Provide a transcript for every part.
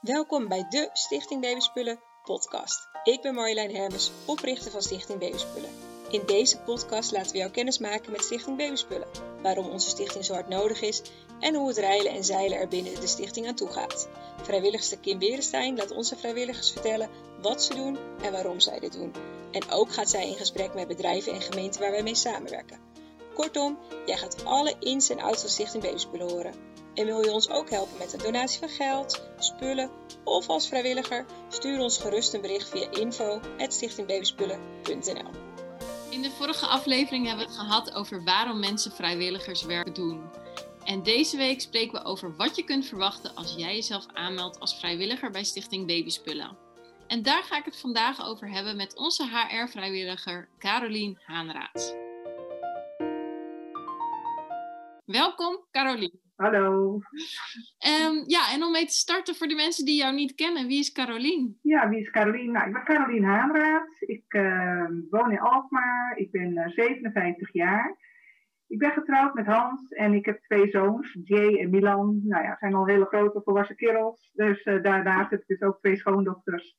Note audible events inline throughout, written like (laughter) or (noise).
Welkom bij de Stichting Babyspullen podcast. Ik ben Marjolein Hermes, oprichter van Stichting Babyspullen. In deze podcast laten we jou kennis maken met Stichting Babyspullen, waarom onze stichting zo hard nodig is en hoe het reilen en zeilen er binnen de stichting aan toe gaat. Vrijwilligster Kim Berenstein laat onze vrijwilligers vertellen wat ze doen en waarom zij dit doen. En ook gaat zij in gesprek met bedrijven en gemeenten waar wij mee samenwerken. Kortom, jij gaat alle ins en outs van Stichting Babyspullen horen. En wil je ons ook helpen met een donatie van geld, spullen of als vrijwilliger? Stuur ons gerust een bericht via info.stichtingbabyspullen.nl In de vorige aflevering hebben we het gehad over waarom mensen vrijwilligerswerk doen. En deze week spreken we over wat je kunt verwachten als jij jezelf aanmeldt als vrijwilliger bij Stichting Babyspullen. En daar ga ik het vandaag over hebben met onze HR-vrijwilliger Carolien Haanraad. Welkom, Carolien. Hallo. Um, ja, en om mee te starten voor de mensen die jou niet kennen, wie is Carolien? Ja, wie is Carolien? Nou, ik ben Carolien Haanraad. Ik uh, woon in Alkmaar. Ik ben uh, 57 jaar. Ik ben getrouwd met Hans en ik heb twee zoons, Jay en Milan. Nou ja, zijn al hele grote volwassen kerels. Dus uh, daarnaast heb ik dus ook twee schoondochters,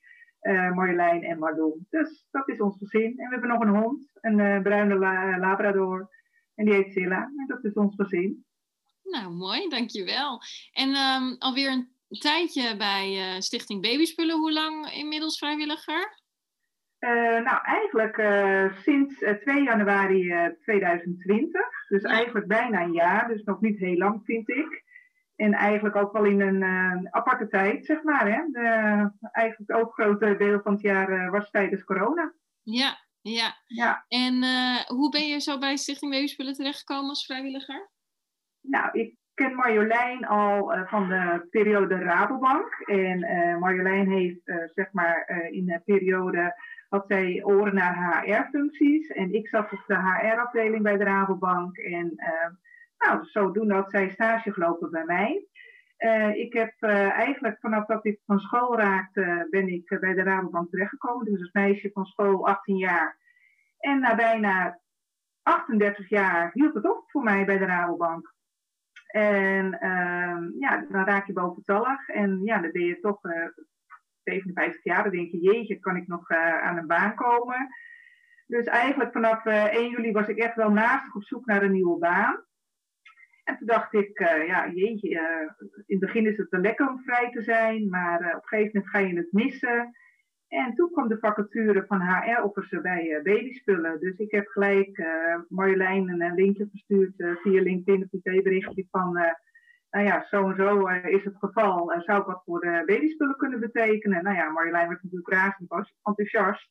Marjolein en Marlon. Dus dat is ons gezin. En we hebben nog een hond, een bruine la Labrador. En die heet Silla. En dat is ons gezin. Nou, mooi, dankjewel. En um, alweer een tijdje bij uh, Stichting Babyspullen. Hoe lang inmiddels vrijwilliger? Uh, nou, eigenlijk uh, sinds 2 januari 2020. Dus ja. eigenlijk bijna een jaar. Dus nog niet heel lang, vind ik. En eigenlijk ook wel in een aparte tijd, zeg maar. Hè? De, eigenlijk ook groot deel van het jaar was tijdens corona. Ja, ja. ja. En hoe ben je zo bij Stichting Babyspullen terechtgekomen als vrijwilliger? Nou, ik ken Marjolein al uh, van de periode Rabobank. En uh, Marjolein heeft, uh, zeg maar, in de periode had zij oren naar HR-functies. En ik zat op de HR-afdeling bij de Rabobank. En nou, zodoende had zij stage gelopen bij mij. ik heb eigenlijk vanaf dat ik van school raakte, ben ik bij de Rabobank terechtgekomen. Dus als meisje van school, 18 jaar. En na bijna 38 jaar hield het op voor mij bij de Rabobank. En uh, ja, dan raak je boventallig. En ja, dan ben je toch uh, 57 jaar. Dan denk je, jeetje, kan ik nog uh, aan een baan komen? Dus eigenlijk vanaf 1 eh, juli was ik echt wel naast op zoek naar een nieuwe baan. En toen dacht ik, ja, jeetje, in het begin is het wel lekker om vrij te zijn. Maar op een gegeven moment ga je het missen. En toen kwam de vacature van HR-officer bij uh, Babyspullen. Dus ik heb gelijk uh, Marjolein een linkje verstuurd uh, via LinkedIn, een privéberichtje van... nou ja, zo en zo is het geval. zou ik wat voor de babyspullen kunnen betekenen? Nou ja, Marjolein werd natuurlijk razend enthousiast.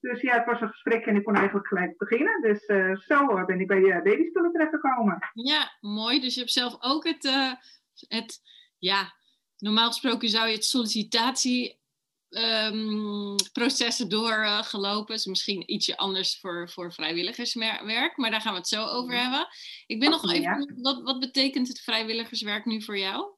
Dus ja, het was een gesprek en ik kon eigenlijk gelijk beginnen. Dus zo ben ik bij babyspullen terechtgekomen. Ja, mooi. Dus je hebt zelf ook het, het ja, normaal gesproken zou je het sollicitatie um, processen doorgelopen. Is misschien ietsje anders voor, voor vrijwilligerswerk, maar daar gaan we het zo over hebben. Ik ben nog even, wat, wat betekent het vrijwilligerswerk nu voor jou?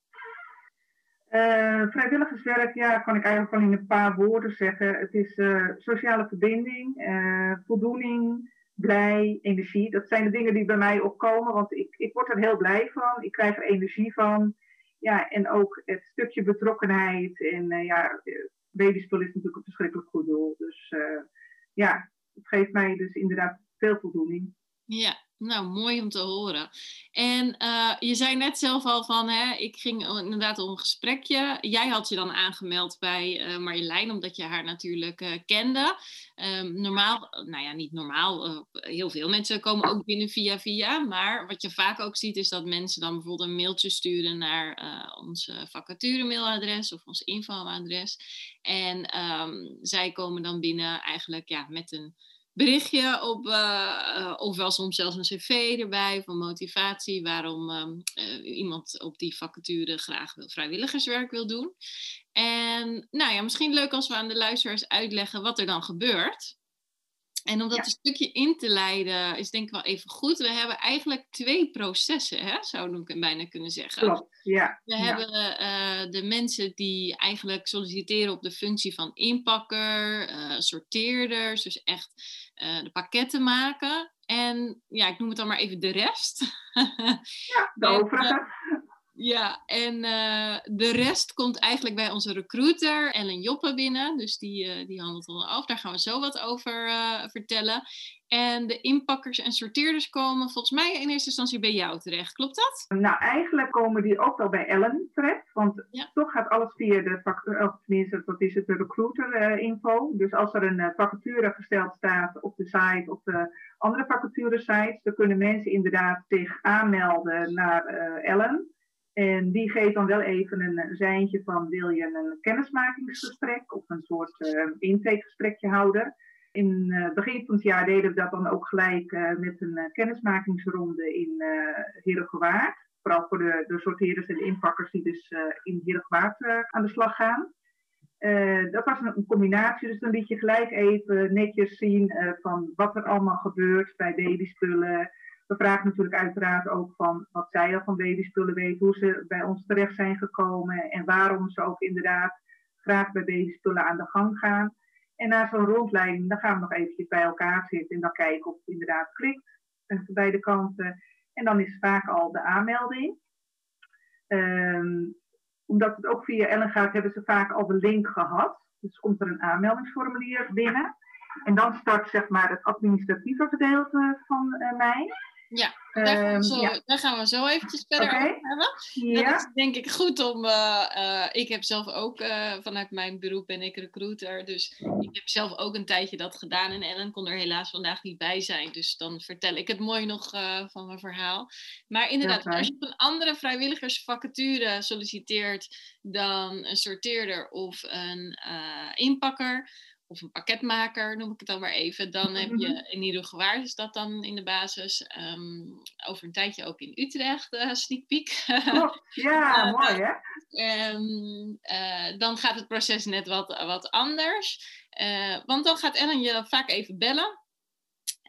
Uh, vrijwilligerswerk, ja, kan ik eigenlijk wel in een paar woorden zeggen. Het is uh, sociale verbinding, uh, voldoening, blij, energie. Dat zijn de dingen die bij mij opkomen, want ik, ik word er heel blij van. Ik krijg er energie van. Ja, en ook het stukje betrokkenheid en ja, babyspul is natuurlijk een verschrikkelijk goed doel. Dus uh, ja, het geeft mij dus inderdaad veel voldoening. Ja, nou mooi om te horen. En uh, je zei net zelf al van, hè, ik ging inderdaad om een gesprekje. Jij had je dan aangemeld bij uh, Marjolein, omdat je haar natuurlijk uh, kende. Um, normaal, nou ja, niet normaal, heel veel mensen komen ook binnen via via. Maar wat je vaak ook ziet, is dat mensen dan bijvoorbeeld een mailtje sturen naar ons vacature mailadres of ons infoadres. En um, zij komen dan binnen eigenlijk ja, met een berichtje op, uh, ofwel soms zelfs een cv erbij van motivatie, waarom uh, iemand op die vacature graag wil, vrijwilligerswerk wil doen. En nou ja, misschien leuk als we aan de luisteraars uitleggen wat er dan gebeurt. En om dat ja. een stukje in te leiden, is denk ik wel even goed. We hebben eigenlijk twee processen, hè, zou ik bijna kunnen zeggen. Klopt, ja. We ja. hebben uh, de mensen die eigenlijk solliciteren op de functie van inpakker, uh, sorteerders, dus echt uh, de pakketten maken. En ja, ik noem het dan maar even de rest. ja, de (laughs) overige. Ja, en eh, de rest komt eigenlijk bij onze recruiter Ellen Joppe binnen. Dus die, uh, die handelt al af. Daar gaan we zo wat over uh, vertellen. En de inpakkers en sorteerders komen volgens mij in eerste instantie bij jou terecht. Klopt dat? Nou, eigenlijk komen die ook wel bij Ellen terecht. Want ja. toch gaat alles via de, of tenminste, dat is het, de recruiter info. Dus als er een vacature gesteld staat op de site, op de andere vacature sites, dan kunnen mensen inderdaad zich aanmelden naar Ellen. En die geeft dan wel even een, zijntje van wil je een kennismakingsgesprek of een soort uh, intakegesprekje houden. In het begin van het jaar deden we dat dan ook gelijk uh, met een kennismakingsronde in uh. Vooral voor de, de sorteerders en de inpakkers die dus in Herengewaard aan de slag gaan. dat was een, een, combinatie, dus dan liet je gelijk even netjes zien van wat er allemaal gebeurt bij babyspullen, we vragen natuurlijk uiteraard ook van wat zij al van babyspullen weten, hoe ze bij ons terecht zijn gekomen en waarom ze ook inderdaad graag bij babyspullen aan de gang gaan. En na zo'n rondleiding, dan gaan we nog eventjes bij elkaar zitten en dan kijken of het inderdaad klikt van beide kanten. En dan is vaak al de aanmelding. Um, omdat het ook via Ellen gaat, hebben ze vaak al de link gehad. Dus komt er een aanmeldingsformulier binnen. En dan start zeg maar het administratieve gedeelte van uh, mij. Ja, daar gaan, we zo, daar gaan we zo eventjes verder over hebben. Ja. Dat is denk ik goed om... Uh, uh, ik heb zelf ook, uh, vanuit mijn beroep ben ik recruiter. Dus ik heb zelf ook een tijdje dat gedaan. En Ellen kon er helaas vandaag niet bij zijn. Dus dan vertel ik het mooi nog van mijn verhaal. Maar inderdaad, als je op een andere vrijwilligersvacature solliciteert... dan een sorteerder of een inpakker of een pakketmaker, noem ik het dan maar even. Dan heb je mhm. in ieder geval, is dat dan in de basis. Um, over een tijdje ook in Utrecht, uh, sneak peek. ja, uh, (laughs) mooi hè? Um, uh, dan gaat het proces net wat, wat anders. want dan gaat Ellen je vaak even bellen.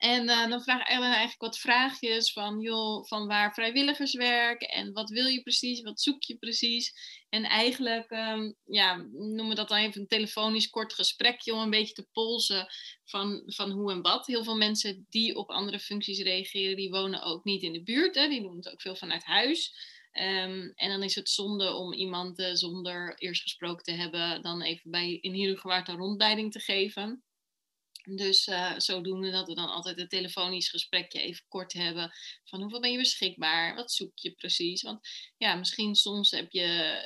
En uh, dan vraagt Ellen eigenlijk wat vraagjes van, joh, van waar vrijwilligerswerk en wat wil je precies, wat zoek je precies. En eigenlijk, um, ja, noemen we dat dan even een telefonisch kort gesprekje om een beetje te polsen van, van hoe en wat. Heel veel mensen die op andere functies reageren, die wonen ook niet in de buurt, hè, die doen het ook veel vanuit huis. Um, en dan is het zonde om iemand uh, zonder eerst gesproken te hebben, dan even bij in geval een rondleiding te geven. Dus uh, zodoende dat we dan altijd een telefonisch gesprekje even kort hebben. Van hoeveel ben je beschikbaar? Wat zoek je precies? Want ja, misschien soms heb je,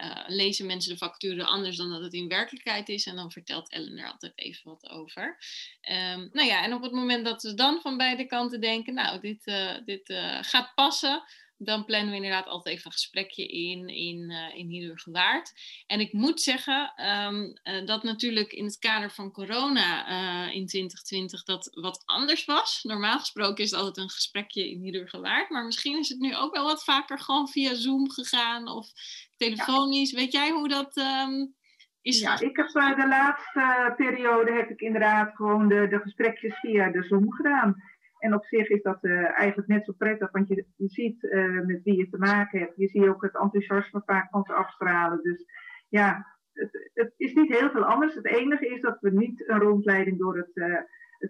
uh, lezen mensen de facturen anders dan dat het in werkelijkheid is. En dan vertelt Ellen er altijd even wat over. Um, nou ja, en op het moment dat we dan van beide kanten denken, nou, dit, dit gaat passen dan plannen we inderdaad altijd even een gesprekje in, in, uh, in Gewaard. En ik moet zeggen um, uh, dat natuurlijk in het kader van corona uh, in 2020 dat wat anders was. Normaal gesproken is het altijd een gesprekje in Gewaard. Maar misschien is het nu ook wel wat vaker gewoon via Zoom gegaan of telefonisch. Ja. Weet jij hoe dat um, is? Ja, ik heb de laatste periode heb ik inderdaad gewoon de, de gesprekjes via de Zoom gedaan. En op zich is dat uh, eigenlijk net zo prettig, want je, je ziet uh, met wie je te maken hebt. Je ziet ook het enthousiasme vaak van ze afstralen. Dus ja, het, het, is niet heel veel anders. Het enige is dat we niet een rondleiding door het, uh,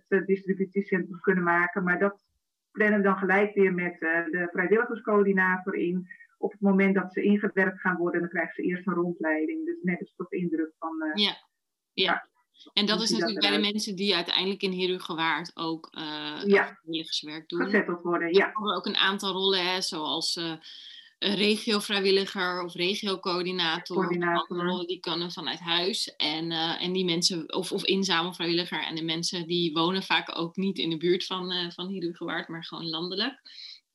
het distributiecentrum kunnen maken. Maar dat plannen we dan gelijk weer met de vrijwilligerscoördinator in. Op het moment dat ze ingewerkt gaan worden, dan krijgen ze eerst een rondleiding. Dus net eens tot indruk van. ja. ja. En dat is natuurlijk bij de mensen die uiteindelijk in Herugewaard ook uh, ja. vrijwilligerswerk doen. Gezetteld worden, ja. Er ook een aantal rollen, hè, zoals uh, regio-vrijwilliger of regio-coördinator. Coördinator. rollen die kunnen vanuit huis. En, uh, en die mensen, of, of inzamelvrijwilliger. En de mensen die wonen vaak ook niet in de buurt van, uh, van Herugewaard, maar gewoon landelijk.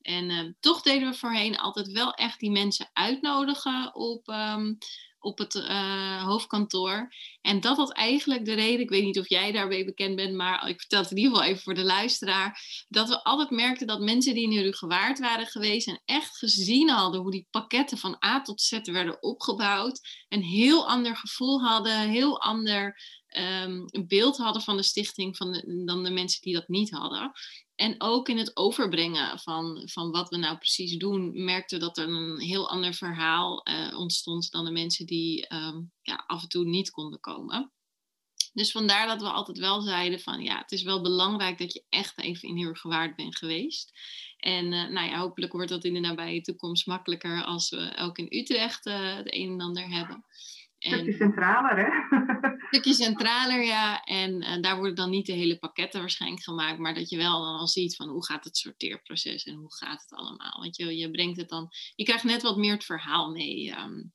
En toch deden we voorheen altijd wel echt die mensen uitnodigen op... Um, op het uh, hoofdkantoor. En dat was eigenlijk de reden, ik weet niet of jij daarbij bekend bent, maar ik vertel het in ieder geval even voor de luisteraar, dat we altijd merkten dat mensen die nu gewaard waren geweest en echt gezien hadden hoe die pakketten van A tot Z werden opgebouwd, een heel ander gevoel hadden, heel ander um, beeld hadden van de stichting van dan de mensen die dat niet hadden. En ook in het overbrengen van, van wat we nou precies doen, merkten we dat er een heel ander verhaal uh, ontstond dan de mensen die um, ja, af en toe niet konden komen. Dus vandaar dat we altijd wel zeiden van ja, het is wel belangrijk dat je echt even in Heergewaard bent geweest. En uh, nou ja, hopelijk wordt dat in de nabije toekomst makkelijker als we ook in Utrecht uh, het een en ander hebben. Een stukje centraler, hè? Een (laughs) stukje centraler, ja. En uh, daar worden dan niet de hele pakketten waarschijnlijk gemaakt, maar dat je wel dan al ziet van hoe gaat het sorteerproces en hoe gaat het allemaal. Want je, je brengt het dan, je krijgt net wat meer het verhaal mee. Um,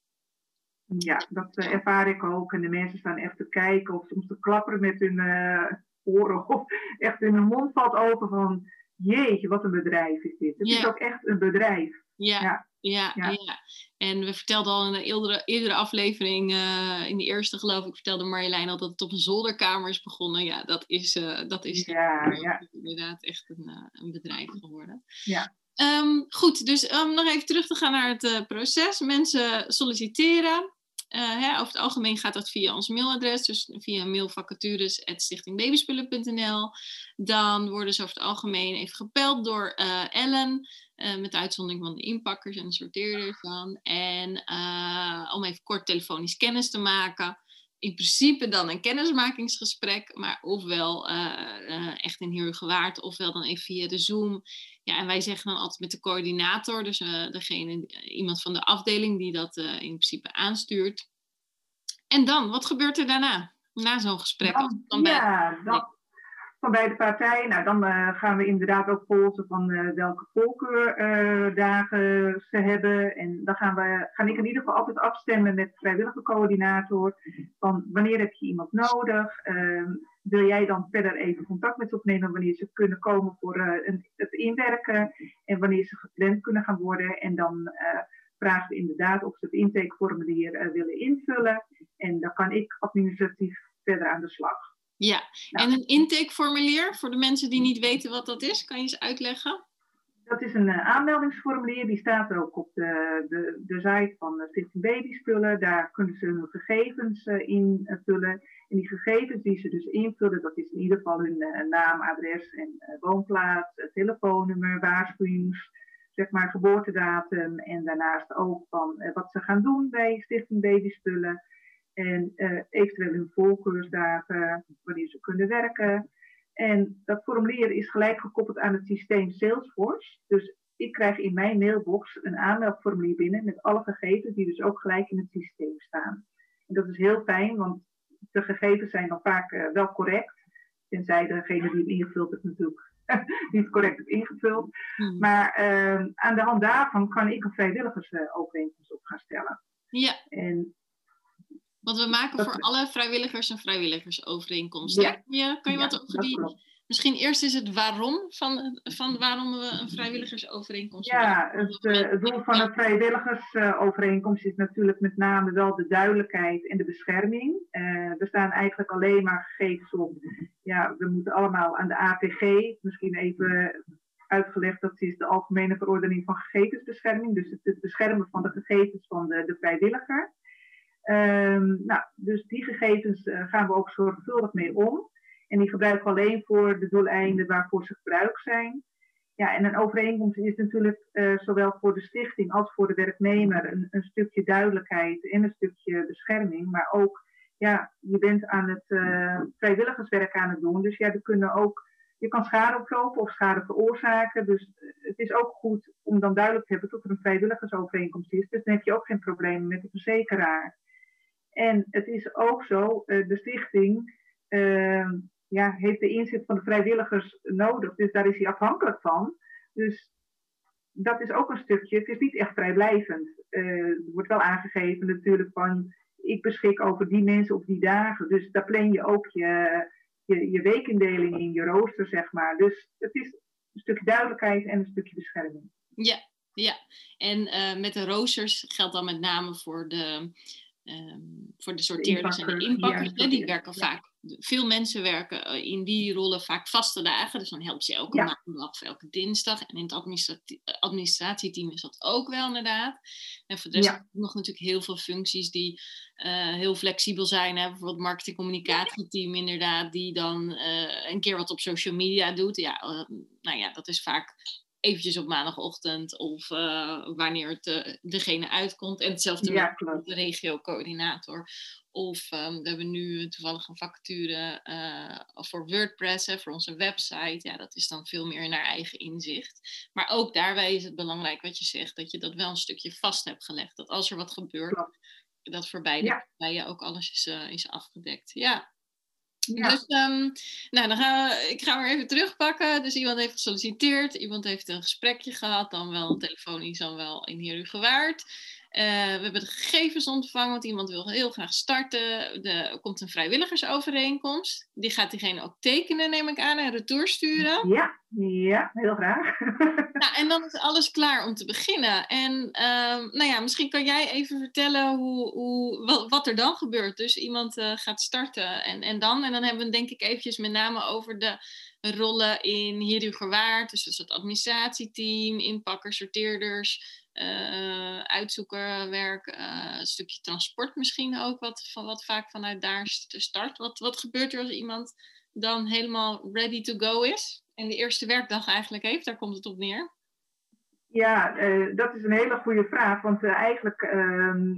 ja, dat uh, ervaar ik ook. En de mensen staan echt te kijken of soms te klapperen met hun uh, oren of echt in hun mond valt open van jeetje, wat een bedrijf is dit. Het Ja. is ook echt een bedrijf. Ja, ja, Ja. En we vertelden al in een eerdere, eerdere aflevering, eh, in de eerste geloof ik, vertelde Marjolein al dat het op een zolderkamer is begonnen. Ja, dat is, eh, dat is Ja, ja. inderdaad echt een, eh, een bedrijf geworden. Ja. Ehm, goed, dus om nog even terug te gaan naar het proces. Mensen solliciteren. Eh, hè, over het algemeen gaat dat via ons mailadres, dus via mailvacatures.stichtingbabyspullen.nl. Dan worden ze over het algemeen even gepeld door eh, Ellen, eh, met uitzondering van de inpakkers en de sorteerders dan. En om even kort telefonisch kennis te maken. In principe dan een kennismakingsgesprek, maar ofwel eh, eh, echt in Heergewaard, ofwel dan even via de Zoom. Ja, en wij zeggen dan altijd met de coördinator, dus eh, degene, iemand van de afdeling die dat in principe aanstuurt. En dan, wat gebeurt er daarna? Na zo'n gesprek? Als bij- dan, van beide partijen. Nou, dan eh, gaan we inderdaad ook polsen van eh, welke voorkeurdagen ze hebben. En dan gaan, we, gaan ik in ieder geval altijd afstemmen met de vrijwillige coördinator. Van wanneer heb je iemand nodig? Ehm, wil jij dan verder even contact met ze opnemen wanneer ze kunnen komen voor eh, het inwerken en wanneer ze gepland kunnen gaan worden. En dan eh, vragen we inderdaad of ze het intakeformulier eh, willen invullen. En dan kan ik administratief verder aan de slag. Ja, Nou. en een intakeformulier voor de mensen die niet weten wat dat is, kan je eens uitleggen? Dat is een eh, aanmeldingsformulier, die staat ook op de, de, de site van eh, Stichting Babyspullen. Daar kunnen ze hun gegevens eh, invullen. En die gegevens die ze dus invullen, dat is in ieder geval hun naam, adres en woonplaats, telefoonnummer, waarschuwings, zeg maar geboortedatum. En daarnaast ook van wat ze gaan doen bij Stichting Babyspullen. En eh, eventueel hun voorkeursdagen, wanneer ze kunnen werken. En dat formulier is gelijk gekoppeld aan het systeem Salesforce. Dus ik krijg in mijn mailbox een aanmeldformulier binnen met alle gegevens die dus ook gelijk in het systeem staan. En dat is heel fijn, want de gegevens zijn dan vaak eh, wel correct. Tenzij degene die hem ingevuld heeft natuurlijk (laughs) niet correct heeft ingevuld. Hmm. Maar eh, aan de hand daarvan kan ik een vrijwilligersovereenkomst op gaan stellen. Ja, En want we maken Dat- voor alle vrijwilligers een vrijwilligersovereenkomst. Ja. Ja, kan je ja, wat over die... klopt. Misschien eerst is het waarom van, van waarom we een vrijwilligersovereenkomst Ja, maken. het, eh, het doel van een vrijwilligersovereenkomst is natuurlijk met name wel de duidelijkheid en de bescherming. Eh, er staan eigenlijk alleen maar gegevens op. Ja, we moeten allemaal aan de APG, misschien even uitgelegd, dat is de Algemene Verordening van Gegevensbescherming. Dus het, het beschermen van de gegevens van de, de vrijwilliger. Ehm, nou, dus die gegevens eh, gaan we ook zorgvuldig mee om. En die gebruiken we alleen voor de doeleinden waarvoor ze gebruikt zijn. Ja, en een overeenkomst is natuurlijk eh, zowel voor de stichting als voor de werknemer een, een stukje duidelijkheid en een stukje bescherming. Maar ook, ja, je bent aan het eh, vrijwilligerswerk aan het doen. Dus ja, er kunnen ook, je kan schade oplopen of schade veroorzaken. Dus het is ook goed om dan duidelijk te hebben dat er een vrijwilligersovereenkomst is. Dus dan heb je ook geen problemen met de verzekeraar. En het is ook zo, eh, de stichting eh, ja, heeft de inzet van de vrijwilligers nodig. Dus daar is hij afhankelijk van. Dus dat is ook een stukje. Het is niet echt vrijblijvend. Eh, er wordt wel aangegeven natuurlijk van ik beschik over die mensen op die dagen. Dus daar plan je ook je, je, je weekindeling in, je rooster, zeg maar. Dus het is een stukje duidelijkheid en een stukje bescherming. Ja, ja. En eh, met de roosters geldt dan met name voor de, ehm, voor de sorteerders en de inpakkers, ja, die werken ja. vaak, veel mensen werken eh, in die rollen vaak vaste dagen. Dus dan helpt je elke Ja. maandag of elke dinsdag. En in het administrati- eh, administratieteam is dat ook wel inderdaad. En voor de rest nog natuurlijk heel veel functies die eh, heel flexibel zijn. Hè? Bijvoorbeeld het marketing-communicatieteam inderdaad, die dan eh, een keer wat op social media doet. Ja, nou ja, dat is vaak eventjes op maandagochtend of wanneer het degene uitkomt. En hetzelfde Ja, met de regio-coördinator. Of ehm, we hebben nu toevallig een vacature uh, voor WordPress, hè, voor onze website. Ja, dat is dan veel meer naar eigen inzicht. Maar ook daarbij is het belangrijk wat je zegt, dat je dat wel een stukje vast hebt gelegd. Dat als er wat gebeurt, dat voor beide ja. partijen ook alles is, is afgedekt. Ja. Dus, um, nou, dan we, ik ga maar even terugpakken. Dus iemand heeft gesolliciteerd, iemand heeft een gesprekje gehad, dan wel telefonisch, dan wel in hier u gewaard. We hebben de gegevens ontvangen, want iemand wil heel graag starten. Er komt een vrijwilligersovereenkomst. Die gaat diegene ook tekenen, neem ik aan, en retour sturen. Ja, ja heel graag. (laughs) nou, en dan is alles klaar om te beginnen. En uh, nou ja, misschien kan jij even vertellen hoe, hoe, wat, wat er dan gebeurt. Dus iemand uh, gaat starten en, en dan. En dan hebben we denk ik eventjes met name over de rollen in Hier Gewaard. Dus, dus het administratieteam, inpakkers, sorteerders uitzoekerwerk, uh, een stukje transport misschien ook, wat, wat vaak vanuit daar start. Wat, wat gebeurt er als iemand dan helemaal ready to go is en de eerste werkdag eigenlijk heeft? Daar komt het op neer. Ja, uh, dat is een hele goede vraag, want eigenlijk ehm,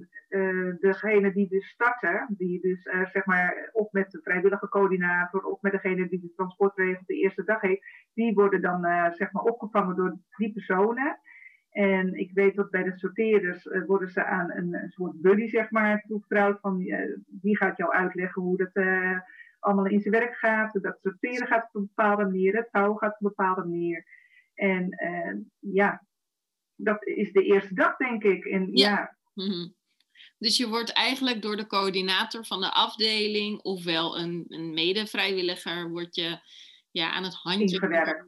degene die dus starten, die dus zeg maar of met de vrijwillige coördinator of met degene die de transportregel de eerste dag heeft, die worden dan zeg maar opgevangen door die personen. En ik weet dat bij de sorteerders uh, worden ze aan een, een, soort buddy, zeg maar, toevertrouwd. Van uh, die gaat jou uitleggen hoe dat uh, allemaal in zijn werk gaat. Dat sorteren gaat op een bepaalde manier, het vouwen gaat op een bepaalde manier. En ja, dat is de eerste dag, denk ik. En, ja. ja. Mm -hmm. Dus je wordt eigenlijk door de coördinator van de afdeling, ofwel een, een mede-vrijwilliger, wordt je ja, aan het handje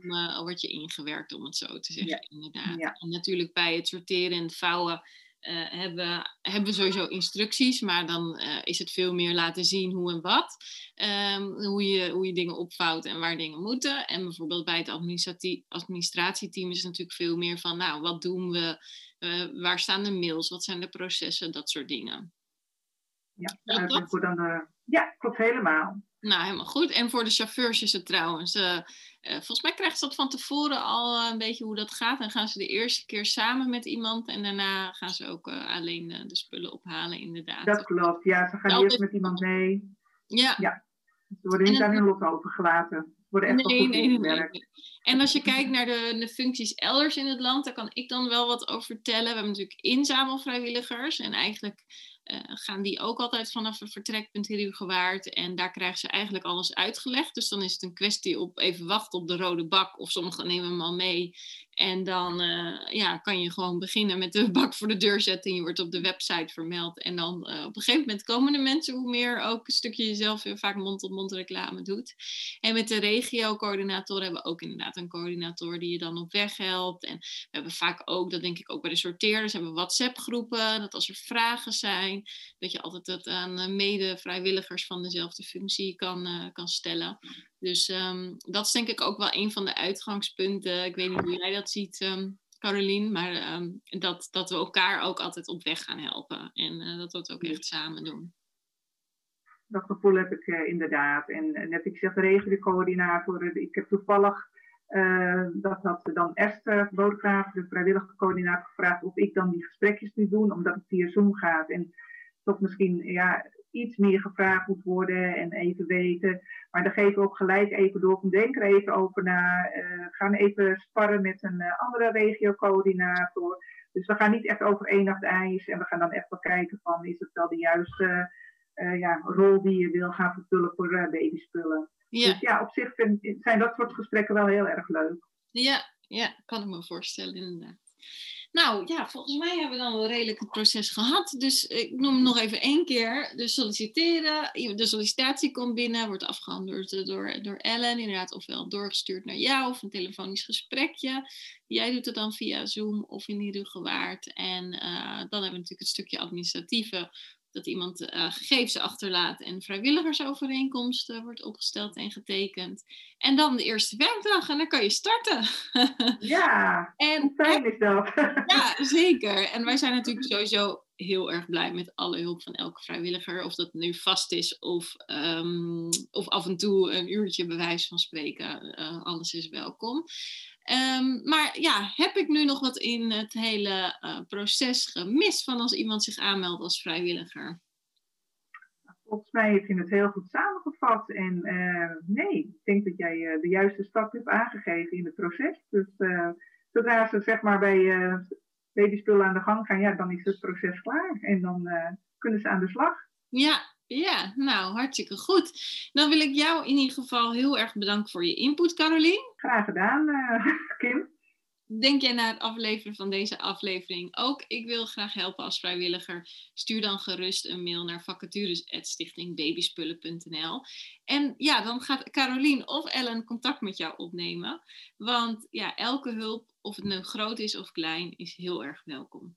uh, word je ingewerkt, om het zo te zeggen. Inderdaad. En natuurlijk bij het sorteren en het vouwen uh, hebben, hebben we sowieso instructies, maar dan uh, is het veel meer laten zien hoe en wat. Um, hoe, je, hoe je dingen opvouwt en waar dingen moeten. En bijvoorbeeld bij het administratieteam is het natuurlijk veel meer van, nou, wat doen we? waar staan de mails? Wat zijn de processen? Dat soort dingen. Ja, dat? dan ja klopt helemaal. Nou, helemaal goed. En voor de chauffeurs is het trouwens. Uh, uh, volgens mij krijgen ze dat van tevoren al uh, een beetje hoe dat gaat. En gaan ze de eerste keer samen met iemand. En daarna gaan ze ook alleen de spullen ophalen, inderdaad. Dat klopt, ja. Ze gaan nou, eerst met iemand mee. Ja. ja. Ze worden niet aan hun lot overgelaten. Ze worden echt nee, nee, nee, nee, En als je kijkt naar de, de, functies elders in het land, daar kan ik dan wel wat over vertellen. We hebben natuurlijk inzamelvrijwilligers. En eigenlijk uh, gaan die ook altijd vanaf een vertrekpunt hier gewaard. En daar krijgen ze eigenlijk alles uitgelegd. Dus dan is het een kwestie op even wachten op de rode bak. Of sommigen nemen hem al mee. En dan uh, ja, kan je gewoon beginnen met de (laughs) bak voor de deur zetten. Je wordt op de website vermeld. En dan uh, op een gegeven moment komen de mensen hoe meer ook een stukje jezelf vaak mond-tot-mond reclame doet. En met de regio-coördinator hebben we ook inderdaad een coördinator die je dan op weg helpt. En we hebben vaak ook, dat denk ik ook bij de sorteerders, hebben we WhatsApp-groepen. Dat als er vragen zijn, dat je altijd het aan mede-vrijwilligers van dezelfde functie kan, kan stellen. Dus um, dat is denk ik ook wel een van de uitgangspunten. Ik weet niet hoe jij dat ziet, um, Carolien, maar um, dat, dat we elkaar ook altijd op weg gaan helpen. En uh, dat we het ook echt samen doen. Dat gevoel heb ik uh, inderdaad. En net ik zeg, de regiocoördinator, ik heb toevallig uh, dat had dan Esther Bodegraaf, de vrijwillige coördinator, gevraagd of ik dan die gesprekjes nu doen, omdat het via Zoom gaat. En toch misschien ja, iets meer gevraagd moet worden en even weten. Maar dan geven we ook gelijk even door denk er even over na. Uh, gaan even sparren met een uh, andere regiocoördinator. Dus we gaan niet echt over één nacht ijs. En we gaan dan echt wel kijken van is het wel de juiste uh, ja, rol die je wil gaan vervullen voor babyspullen. Ja. Dus ja, op zich vind, zijn dat soort gesprekken wel heel erg leuk. Ja, ja, kan ik me voorstellen inderdaad. Nou ja, volgens mij hebben we dan wel redelijk het proces gehad. Dus ik noem nog even één keer. Dus solliciteren. De sollicitatie komt binnen, wordt afgehandeld door, door Ellen. Inderdaad, ofwel doorgestuurd naar jou of een telefonisch gesprekje. Jij doet het dan via Zoom of in ieder gewaard. En uh, dan hebben we natuurlijk het stukje administratieve dat iemand uh, gegevens achterlaat en vrijwilligersovereenkomst uh, wordt opgesteld en getekend. En dan de eerste werkdag en dan kan je starten. (laughs) Ja, en, fijn is dat. (laughs) ja, zeker. En wij zijn natuurlijk (laughs) sowieso heel erg blij met alle hulp van elke vrijwilliger. Of dat nu vast is of, um, of af en toe een uurtje bewijs van spreken. Uh, alles is welkom. Ehm, maar ja, heb ik nu nog wat in het hele uh, proces gemist van als iemand zich aanmeldt als vrijwilliger? Volgens mij heeft je het heel goed samengevat. En uh, nee, ik denk dat jij uh, de juiste stap hebt aangegeven in het proces. Dus zodra ze zeg maar bij babyspullen aan de gang gaan, ja, dan is het proces klaar. En dan kunnen ze aan de slag. Ja, ja, nou, hartstikke goed. Dan wil ik jou in ieder geval heel erg bedanken voor je input, Carolien. Graag gedaan, uh, (laughs) Kim. Denk jij na het afleveren van deze aflevering ook? Ik wil graag helpen als vrijwilliger. Stuur dan gerust een mail naar vacatures.stichtingbabyspullen.nl En ja, dan gaat Carolien of Ellen contact met jou opnemen. Want ja, elke hulp, of het nu groot is of klein, is heel erg welkom.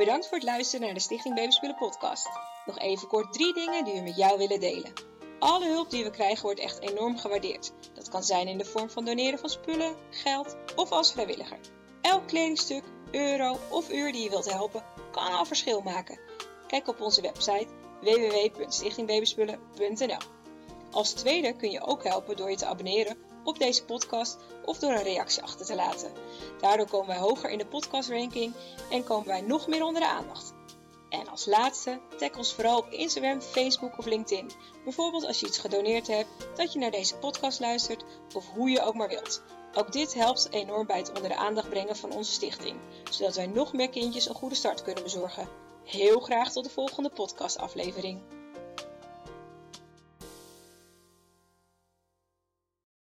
Bedankt voor het luisteren naar de Stichting Babyspullen podcast. Nog even kort drie dingen die we met jou willen delen. Alle hulp die we krijgen wordt echt enorm gewaardeerd. Dat kan zijn in de vorm van doneren van spullen, geld of als vrijwilliger. Elk kledingstuk, euro of uur die je wilt helpen, kan al verschil maken. Kijk op onze website www.stichtingbabyspullen.nl. Als tweede kun je ook helpen door je te abonneren op deze podcast of door een reactie achter te laten. Daardoor komen wij hoger in de podcastranking en komen wij nog meer onder de aandacht. En als laatste, tag ons vooral op Instagram, Facebook of LinkedIn. Bijvoorbeeld als je iets gedoneerd hebt, dat je naar deze podcast luistert of hoe je ook maar wilt. Ook dit helpt enorm bij het onder de aandacht brengen van onze stichting, zodat wij nog meer kindjes een goede start kunnen bezorgen. Heel graag tot de volgende podcastaflevering.